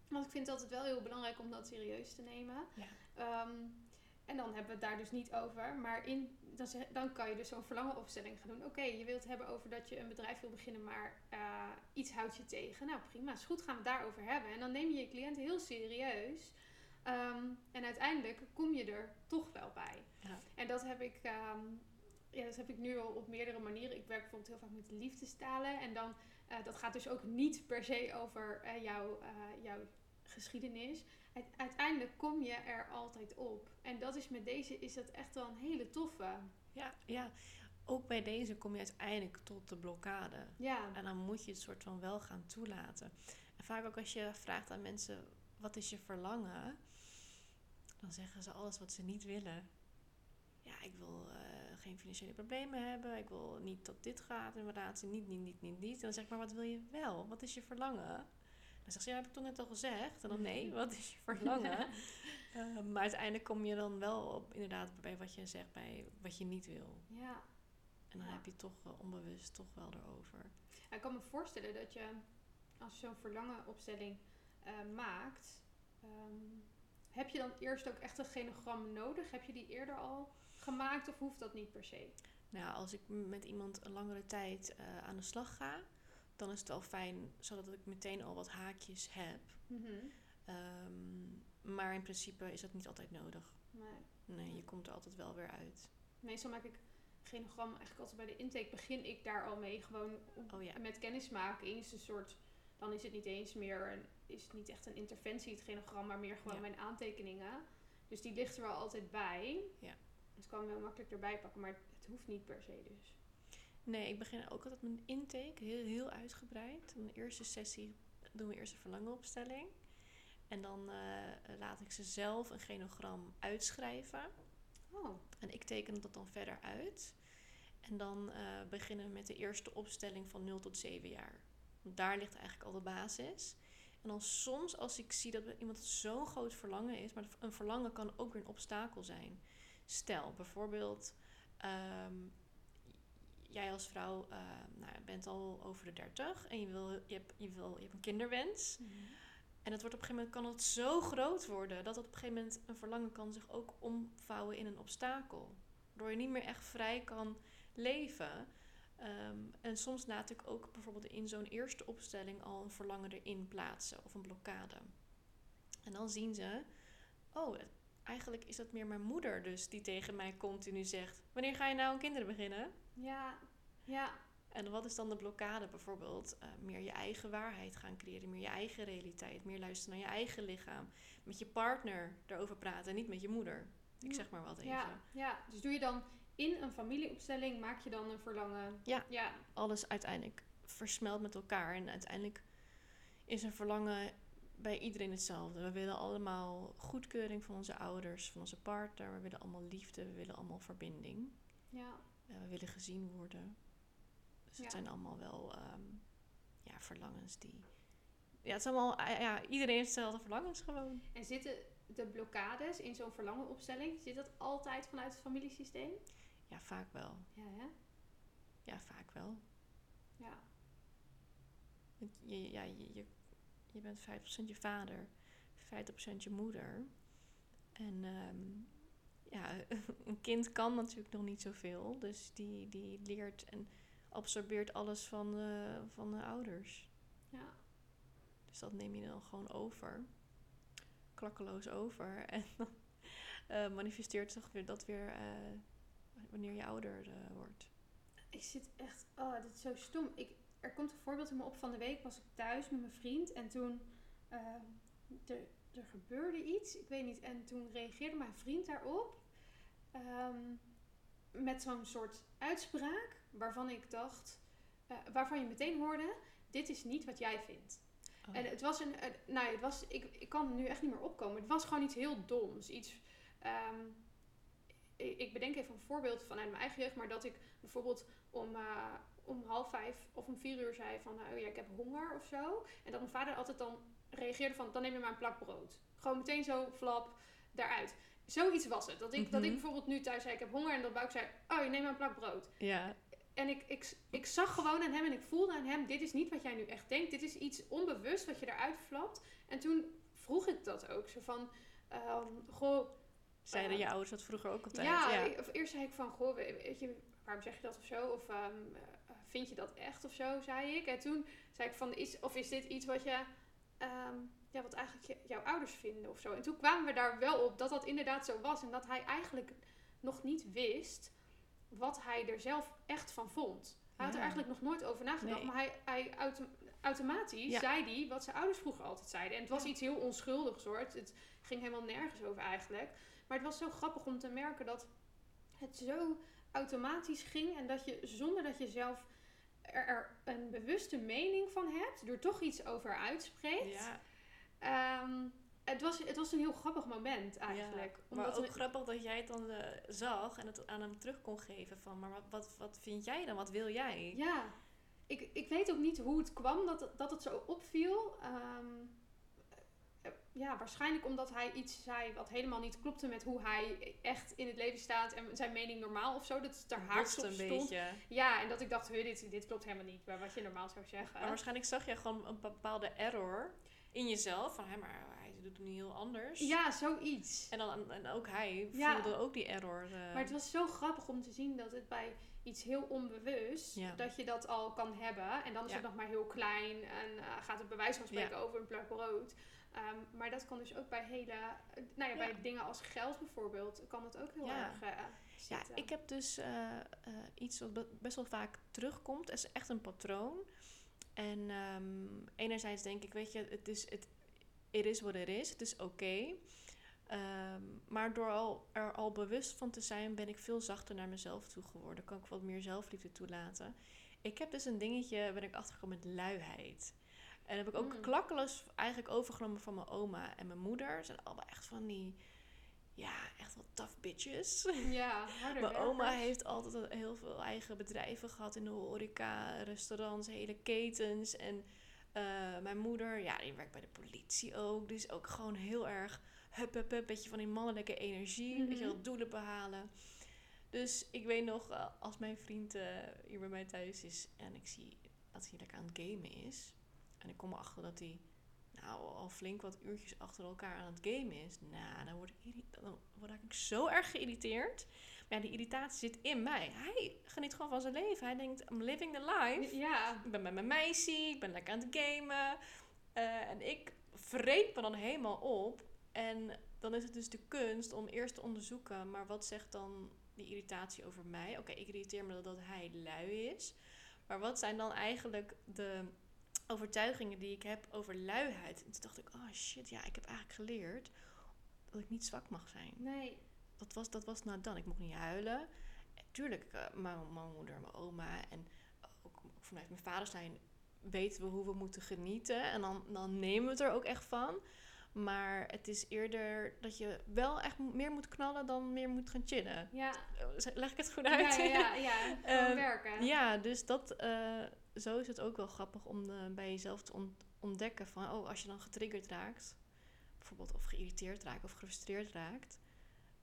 Want ik vind het altijd wel heel belangrijk om dat serieus te nemen. Ja. Ehm, en dan hebben we het daar dus niet over. Maar in, dan, dan kan je dus zo'n verlangenopstelling gaan doen. Oké, je wilt het hebben over dat je een bedrijf wil beginnen, maar eh, iets houdt je tegen. Nou prima, is goed, gaan we het daarover hebben. En dan neem je je cliënt heel serieus. Ehm, en uiteindelijk kom je er toch wel bij. Ja. En dat heb ik, ehm, ja, dat heb ik nu al op meerdere manieren. Ik werk bijvoorbeeld heel vaak met liefdestalen. En dan, eh, dat gaat dus ook niet per se over eh, jouw, eh, jouw geschiedenis. Uite- uiteindelijk kom je er altijd op. En dat is met deze is dat echt wel een hele toffe. Ja, ja, ook bij deze kom je uiteindelijk tot de blokkade. Ja, En dan moet je het soort van wel gaan toelaten. En vaak ook als je vraagt aan mensen, wat is je verlangen? Dan zeggen ze alles wat ze niet willen. Ik wil eh, geen financiële problemen hebben. Ik wil niet dat dit gaat in mijn relatie. Niet, niet, niet, niet, niet. En dan zeg ik, maar wat wil je wel? Wat is je verlangen? Dan zegt ze, ja, heb ik toch net al gezegd? En dan, nee, [laughs] wat is je verlangen? Uh, [laughs] maar uiteindelijk kom je dan wel op, inderdaad bij wat je zegt, bij wat je niet wil. Ja. En dan Ja. heb je toch onbewust toch wel erover. Ik kan me voorstellen dat je, als je zo'n verlangenopstelling eh, maakt, ehm, heb je dan eerst ook echt een genogram nodig? Heb je die eerder al gemaakt of hoeft dat niet per se? Nou, als ik met iemand een langere tijd eh, aan de slag ga, dan is het wel fijn zodat ik meteen al wat haakjes heb. Ehm, maar in principe is dat niet altijd nodig. Nee. Nee, je komt er altijd wel weer uit. Meestal maak ik genogram eigenlijk altijd bij de intake. Begin ik daar al mee. Gewoon Oh ja. met kennismaking. Is een soort, dan is het niet eens meer een, is het niet echt een interventie, het genogram, maar meer gewoon Ja. mijn aantekeningen. Dus die ligt er wel altijd bij. Ja. Dus ik kan wel makkelijk erbij pakken, maar het hoeft niet per se dus. Nee, ik begin ook altijd met een intake, heel, heel uitgebreid. In de eerste sessie doen we eerst een verlangenopstelling. En dan eh, laat ik ze zelf een genogram uitschrijven. Oh, En ik teken dat dan verder uit. En dan eh, beginnen we met de eerste opstelling van 0 tot 7 jaar. Want daar ligt eigenlijk al de basis. En dan soms als ik zie dat iemand zo'n groot verlangen is, maar een verlangen kan ook weer een obstakel zijn. Stel bijvoorbeeld, ehm, jij als vrouw eh, nou, bent al over de 30 en je, wil, je, hebt, je, wil, je hebt een kinderwens. En het wordt op een gegeven moment kan het zo groot worden dat het op een gegeven moment een verlangen kan zich ook omvouwen in een obstakel. Waardoor je niet meer echt vrij kan leven. Ehm, en soms laat ik ook bijvoorbeeld in zo'n eerste opstelling al een verlangen erin plaatsen of een blokkade. En dan zien ze, oh, het- eigenlijk is dat meer mijn moeder dus die tegen mij continu zegt: Wanneer ga je nou aan kinderen beginnen? ja, ja, En wat is dan de blokkade bijvoorbeeld? Eh, meer je eigen waarheid gaan creëren, meer je eigen realiteit, meer luisteren naar je eigen lichaam. Met je partner erover praten en niet met je moeder. Ik zeg maar wat even. ja, ja. Dus doe je dan in een familieopstelling, maak je dan een verlangen? Ja. Ja, Alles uiteindelijk versmelt met elkaar. En uiteindelijk is een verlangen bij iedereen hetzelfde. We willen allemaal goedkeuring van onze ouders, van onze partner. We willen allemaal liefde, we willen allemaal verbinding. ja. We willen gezien worden. Dus het Ja. zijn allemaal wel ehm, ja, verlangens die... Ja, het zijn allemaal... eh, ja, iedereen heeft hetzelfde verlangens gewoon. En zitten de blokkades in zo'n verlangenopstelling, zit dat altijd vanuit het familiesysteem? Ja, vaak wel. Ja, hè? Ja, vaak wel. Ja. Je, ja, je, je, je bent 50% je vader, 50% je moeder. En ehm, ja, [laughs] een kind kan natuurlijk nog niet zoveel. Dus die, die leert en absorbeert alles van de, van de ouders. Ja. Dus dat neem je dan gewoon over. Klakkeloos over. [laughs] En dan eh, manifesteert zich weer dat weer eh, wanneer je ouder eh, wordt. Ik zit echt, oh, dit is zo stom. Ik, er komt een voorbeeld in me op van de week was ik thuis met mijn vriend en toen eh, er, er gebeurde iets, ik weet niet, en toen reageerde mijn vriend daarop ehm, met zo'n soort uitspraak waarvan ik dacht, eh, waarvan je meteen hoorde, dit is niet wat jij vindt. Oh. En het was een, eh, nou, het was, ik, ik kan er nu echt niet meer opkomen. Het was gewoon iets heel doms. Iets, ehm, ik, ik bedenk even een voorbeeld vanuit mijn eigen jeugd, maar dat ik bijvoorbeeld om, eh, om half vijf of om vier uur zei van, nou ja, ik heb honger of zo. En dat mijn vader altijd dan reageerde van, dan neem je maar een plak brood. Gewoon meteen zo flap daaruit. Zoiets was het. Dat ik, dat ik Mhm. bijvoorbeeld nu thuis zei, ik heb honger. En dat Bouk zei, oh, je neemt maar een plak brood. ja, En ik, ik, ik zag gewoon aan hem en ik voelde aan hem, dit is niet wat jij nu echt denkt. Dit is iets onbewust wat je eruit flapt. En toen vroeg ik dat ook. Zo van, ehm, goh, zeiden Eh, je ouders dat vroeger ook altijd. ja, ja. ik- of eerst zei ik van, goh, we- weet je, waarom zeg je dat of zo? Of ehm, eh, vind je dat echt of zo, zei ik. En toen zei ik van, is, of is dit iets wat je, ehm, ja, wat eigenlijk je- jouw ouders vinden of zo? En toen kwamen we daar wel op dat dat inderdaad zo was. En dat hij eigenlijk nog niet wist wat hij er zelf echt van vond. Hij had er eigenlijk nog nooit over nagedacht. Nee. Maar hij, hij auto- automatisch Ja. zei hij wat zijn ouders vroeger altijd zeiden. En het was Ja. iets heel onschuldigs hoor. Het, het ging helemaal nergens over eigenlijk. Maar het was zo grappig om te merken dat het zo automatisch ging. En dat je zonder dat je zelf er, een bewuste mening van hebt. Er toch iets over uitspreekt. Ja. Ehm, het was, het was een heel grappig moment eigenlijk. Ja, maar ook grappig dat jij het dan uh, zag en het aan hem terug kon geven van, maar wat, wat, wat vind jij dan? Wat wil jij? Ja, ik, ik weet ook niet hoe het kwam dat, dat het zo opviel. Um, ja, waarschijnlijk omdat hij iets zei wat helemaal niet klopte met hoe hij echt in het leven staat en zijn mening normaal of zo. Dat het er haaks op stond. Beetje. Ja, en dat ik dacht, dit, dit klopt helemaal niet bij wat je normaal zou zeggen. Maar waarschijnlijk zag je gewoon een bepaalde error in jezelf. Van, hé, maar hij doet het nu heel anders. Ja, zoiets. En, dan, en ook hij voelde ook die error. Uh... Maar het was zo grappig om te zien dat het bij iets heel onbewust, dat je dat al kan hebben. En dan is het nog maar heel klein en uh, gaat het bij wijze van spreken over een pluk brood. Ehm, maar dat kan dus ook bij hele, nou ja, bij dingen als geld bijvoorbeeld, kan het ook heel erg uh, Ja, ik heb dus uh, iets wat best wel vaak terugkomt. Het is echt een patroon. En um, enerzijds denk ik, weet je, het is, het, it is wat het is. Het is oké. Ehm, maar door al, er al bewust van te zijn, ben ik veel zachter naar mezelf toe geworden. Kan ik wat meer zelfliefde toelaten. Ik heb dus een dingetje, ben ik achtergekomen met luiheid. En heb ik ook mm. klakkeloos eigenlijk overgenomen van mijn oma en mijn moeder. Ze zijn allemaal echt van die, ja, echt wel tough bitches. Ja, Mijn oma heeft altijd heel veel eigen bedrijven gehad in de horeca, restaurants, hele ketens. En uh, mijn moeder, ja, die werkt bij de politie ook. Dus ook gewoon heel erg hup, hup, hup, beetje van die mannelijke energie. Mm Weet je wel, mhm. doelen behalen. Dus ik weet nog, uh, als mijn vriend uh, hier bij mij thuis is en ik zie dat hij lekker aan het gamen is en ik kom erachter dat hij nou, al flink wat uurtjes achter elkaar aan het gamen is. Nou, dan word ik, dan word ik zo erg geïrriteerd. Maar ja, die irritatie zit in mij. Hij geniet gewoon van zijn leven. Hij denkt, I'm living the life. Ja. Ik ben met mijn meisje, ik ben lekker aan het gamen. Uh, en ik vreet me dan helemaal op. En dan is het dus de kunst om eerst te onderzoeken, maar wat zegt dan die irritatie over mij? Oké, ik irriteer me dat hij lui is. Maar wat zijn dan eigenlijk de overtuigingen die ik heb over luiheid. En toen dacht ik, oh shit, ja, ik heb eigenlijk geleerd dat ik niet zwak mag zijn. Nee. Dat was, dat was nou dan. Ik mocht niet huilen. tuurlijk, uh, mijn, mijn moeder, mijn oma en ook, vanuit mijn vaderslijn weten we hoe we moeten genieten. En dan, dan nemen we het er ook echt van. Maar het is eerder dat je wel echt meer moet knallen dan meer moet gaan chillen. Ja. Leg ik het goed uit? Ja, ja, ja. [laughs] Gewoon werken. Ja, dus dat... Uh, zo is het ook wel grappig om uh, bij jezelf te ontdekken van... Oh, als je dan getriggerd raakt... Bijvoorbeeld of geïrriteerd raakt of gefrustreerd raakt...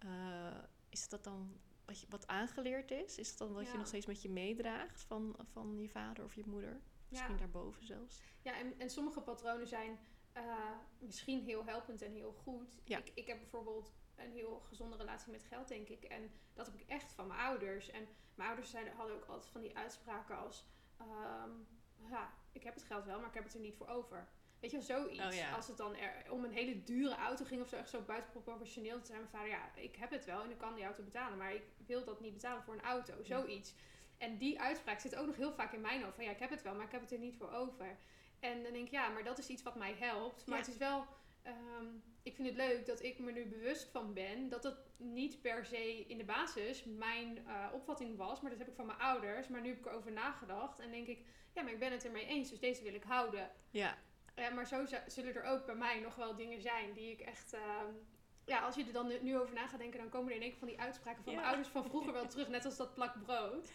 Uh, is dat dan wat, je, wat aangeleerd is? Is dat dan wat je nog steeds met je meedraagt van, van je vader of je moeder? Misschien daarboven zelfs. Ja, en, en sommige patronen zijn uh, misschien heel helpend en heel goed. Ja. Ik, ik heb bijvoorbeeld een heel gezonde relatie met geld, denk ik. En dat heb ik echt van mijn ouders. En mijn ouders zeiden, hadden ook altijd van die uitspraken als... Um, ja, ik heb het geld wel, maar ik heb het er niet voor over. Weet je wel, zoiets. Oh, ja. Als het dan er om een hele dure auto ging of zo, echt zo buitenproportioneel. Toen zei mijn vader, ja, ik heb het wel en ik kan die auto betalen. Maar ik wil dat niet betalen voor een auto. Zoiets. En die uitspraak zit ook nog heel vaak in mijn hoofd. Van ja, ik heb het wel, maar ik heb het er niet voor over. En dan denk ik, ja, maar dat is iets wat mij helpt. Maar het is wel, um, ik vind het leuk dat ik me nu bewust van ben dat het niet per se in de basis mijn uh, opvatting was. Maar dat heb ik van mijn ouders. Maar nu heb ik erover nagedacht en denk ik, ja, maar ik ben het ermee eens. Dus deze wil ik houden. Ja. Uh, maar zo zullen er ook bij mij nog wel dingen zijn die ik echt. Uh, ja, als je er dan nu over na gaat denken, dan komen er in één keer van die uitspraken van mijn ouders van vroeger wel terug. Net als dat plak brood.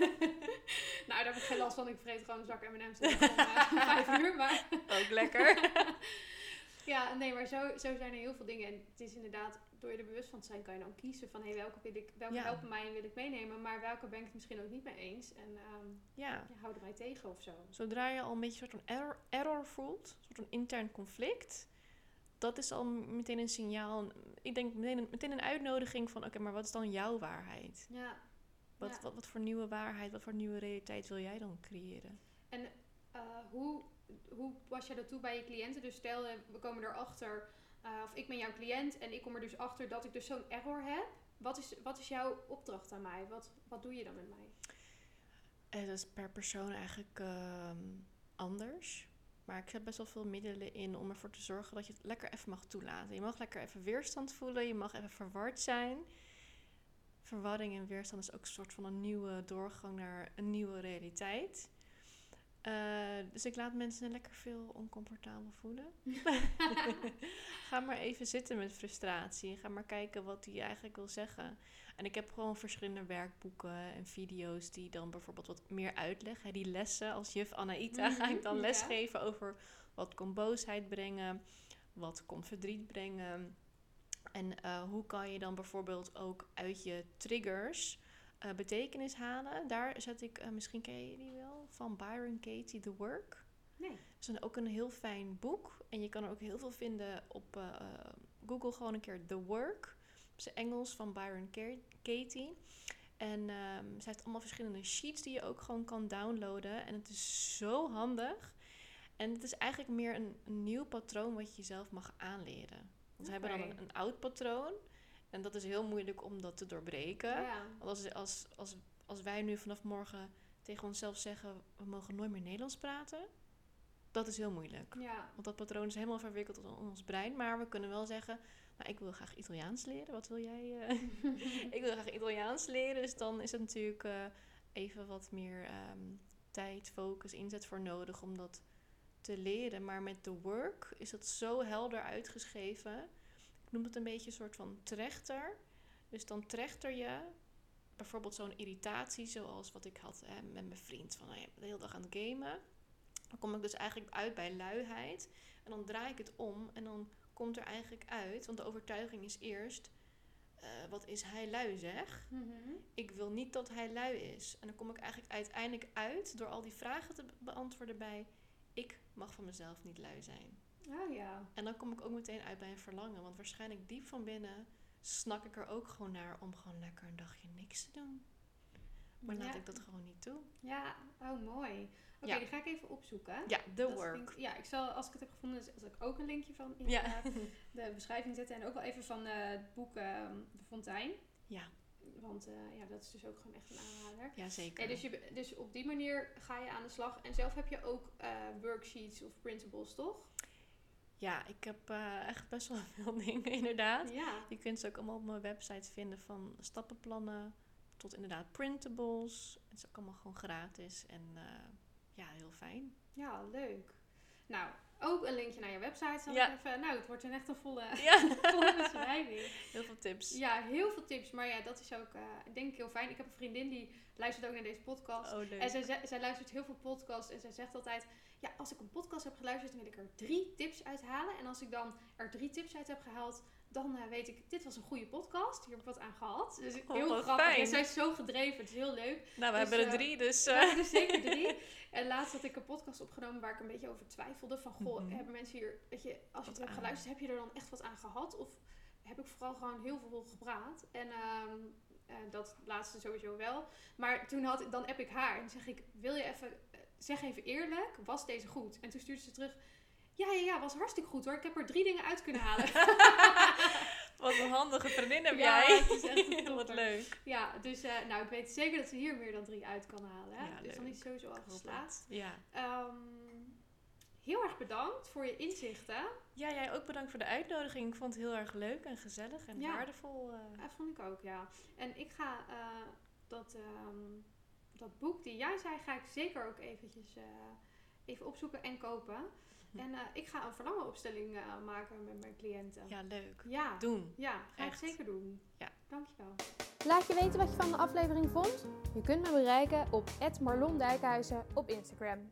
[laughs] nou, daar heb ik geen last van. Ik vreet gewoon een zak M&M's om uh, vijf uur. Maar Ook lekker. [laughs] ja, nee, maar zo, zo zijn er heel veel dingen. En het is inderdaad, door je er bewust van te zijn, kan je dan kiezen van hey, welke, wil ik, welke helpen mij en wil ik meenemen. Maar welke ben ik het misschien ook niet mee eens. En um, ja. houden mij tegen of zo. Zodra je al een beetje een soort van error, error voelt, een soort van intern conflict dat is al meteen een signaal. Ik denk meteen een, meteen een uitnodiging van: oké, maar wat is dan jouw waarheid? Ja. Wat, Wat, wat voor nieuwe waarheid, wat voor nieuwe realiteit wil jij dan creëren? En uh, hoe, hoe was jij dat toe bij je cliënten? Dus stel, we komen erachter, uh, of ik ben jouw cliënt en ik kom er dus achter dat ik dus zo'n error heb. Wat is, wat is jouw opdracht aan mij? Wat, wat doe je dan met mij? Het is per persoon eigenlijk uh, anders. Maar ik zet best wel veel middelen in om ervoor te zorgen dat je het lekker even mag toelaten. Je mag lekker even weerstand voelen, je mag even verward zijn. Verwarring en weerstand is ook een soort van een nieuwe doorgang naar een nieuwe realiteit. Uh, dus ik laat mensen lekker veel oncomfortabel voelen. [laughs] ga maar even zitten met frustratie. Ga maar kijken wat hij eigenlijk wil zeggen. En ik heb gewoon verschillende werkboeken en video's die dan bijvoorbeeld wat meer uitleggen. Die lessen als juf Anaïta ga ik dan lesgeven over wat kon boosheid brengen, wat kon verdriet brengen. En eh, hoe kan je dan bijvoorbeeld ook uit je triggers uh, betekenis halen? Daar zet ik, misschien ken je die wel, van Byron Katie, The Work. Nee. Dat is ook een heel fijn boek. En je kan er ook heel veel vinden op Google. Gewoon een keer The Work. Op zijn Engels van Byron Katie. En um, ze heeft allemaal verschillende sheets die je ook gewoon kan downloaden. En het is zo handig. En het is eigenlijk meer een, een nieuw patroon wat je jezelf mag aanleren. Want ze hebben dan een, een, oud patroon. En dat is heel moeilijk om dat te doorbreken. Want als, als, als, als wij nu vanaf morgen tegen onszelf zeggen... we mogen nooit meer Nederlands praten... dat is heel moeilijk. Ja. Want dat patroon is helemaal verwikkeld in ons brein. Maar we kunnen wel zeggen... nou, ik wil graag Italiaans leren. Wat wil jij? Uh? [laughs] ik wil graag Italiaans leren. Dus dan is het natuurlijk uh, even wat meer um, tijd, focus, inzet voor nodig... om dat te leren. Maar met de work is dat zo helder uitgeschreven. Ik noem het een beetje een soort van trechter. Dus dan trechter je bijvoorbeeld zo'n irritatie, zoals wat ik had hè, met mijn vriend. Van nou de hele dag aan het gamen. Dan kom ik dus eigenlijk uit bij luiheid. En dan draai ik het om en dan komt er eigenlijk uit, want de overtuiging is eerst. Uh, wat is hij lui zeg? Mm -hmm. Ik wil niet dat hij lui is. En dan kom ik eigenlijk uiteindelijk uit door al die vragen te beantwoorden bij ik mag van mezelf niet lui zijn. Oh ja. En dan kom ik ook meteen uit bij een verlangen. Want waarschijnlijk diep van binnen snak ik er ook gewoon naar om gewoon lekker een dagje niks te doen. Maar laat ik dat gewoon niet toe. Ja, oh mooi. Oké, okay, die ga ik even opzoeken. Ja, The Work. Ik, ja, ik zal, als ik het heb gevonden, zal ik ook een linkje van in ja. [laughs] de, beschrijving zetten. En ook wel even van uh, het boek uh, De Fontein. Ja. Want uh, ja, dat is dus ook gewoon echt een aanrader. Ja, zeker. dus, je, dus op die manier ga je aan de slag. En zelf heb je ook uh, worksheets of printables, toch? Ja, ik heb uh, echt best wel [laughs] veel dingen, inderdaad. Ja. Je kunt ze ook allemaal op mijn website vinden. Van stappenplannen tot inderdaad printables. Het is ook allemaal gewoon gratis. En ja, heel fijn. Ja, leuk. Nou, ook een linkje naar je website. Zal ja. even, nou, het wordt een echt een volle, ja. [laughs] volle beschrijving. Heel veel tips. Ja, heel veel tips. Maar ja, dat is ook, uh, denk ik, heel fijn. Ik heb een vriendin die luistert ook naar deze podcast. Oh. En zij, zij luistert heel veel podcasts. En zij zegt altijd, ja, als ik een podcast heb geluisterd, dan wil ik er drie tips uithalen. En als ik dan er drie tips uit heb gehaald, dan uh, weet ik, dit was een goede podcast. Hier heb ik wat aan gehad. Dus oh, heel grappig. Fijn. En zij is zo gedreven. Het is heel leuk. Nou, we dus, hebben er drie, dus... We hebben er zeker [laughs] drie. En laatst had ik een podcast opgenomen waar ik een beetje over twijfelde. Van, goh, mm -hmm. hebben mensen hier... Weet je, als je het hebt geluisterd, heb je er dan echt wat aan gehad? Of heb ik vooral gewoon heel veel gepraat? En... Um, uh, dat laatste sowieso wel. Maar toen had, dan heb ik haar en zeg ik: Wil je even, zeg even eerlijk, was deze goed? En toen stuurde ze terug: Ja, ja, ja, was hartstikke goed hoor. Ik heb er drie dingen uit kunnen halen. [laughs] Wat een handige vriendin heb ja, jij. Het is echt [laughs] Wat leuk. Ja, dus uh, nou, ik weet zeker dat ze hier meer dan drie uit kan halen. Hè? Ja, dus leuk. dan is het sowieso al geslaagd. Ja. Um, heel erg bedankt voor je inzichten. Ja, jij ook bedankt voor de uitnodiging. Ik vond het heel erg leuk en gezellig en ja. waardevol. Uh... Ja, vond ik ook, ja. En ik ga uh, dat, um, dat boek die jij zei, ga ik zeker ook eventjes even opzoeken en kopen. En uh, ik ga een verlangenopstelling uh, maken met mijn cliënten. Ja, leuk. Ja. Doen. Ja, ga Echt. ik zeker doen. Ja. Dankjewel. Laat je weten wat je van de aflevering vond. Je kunt me bereiken op @marlondijkhuizen op Instagram.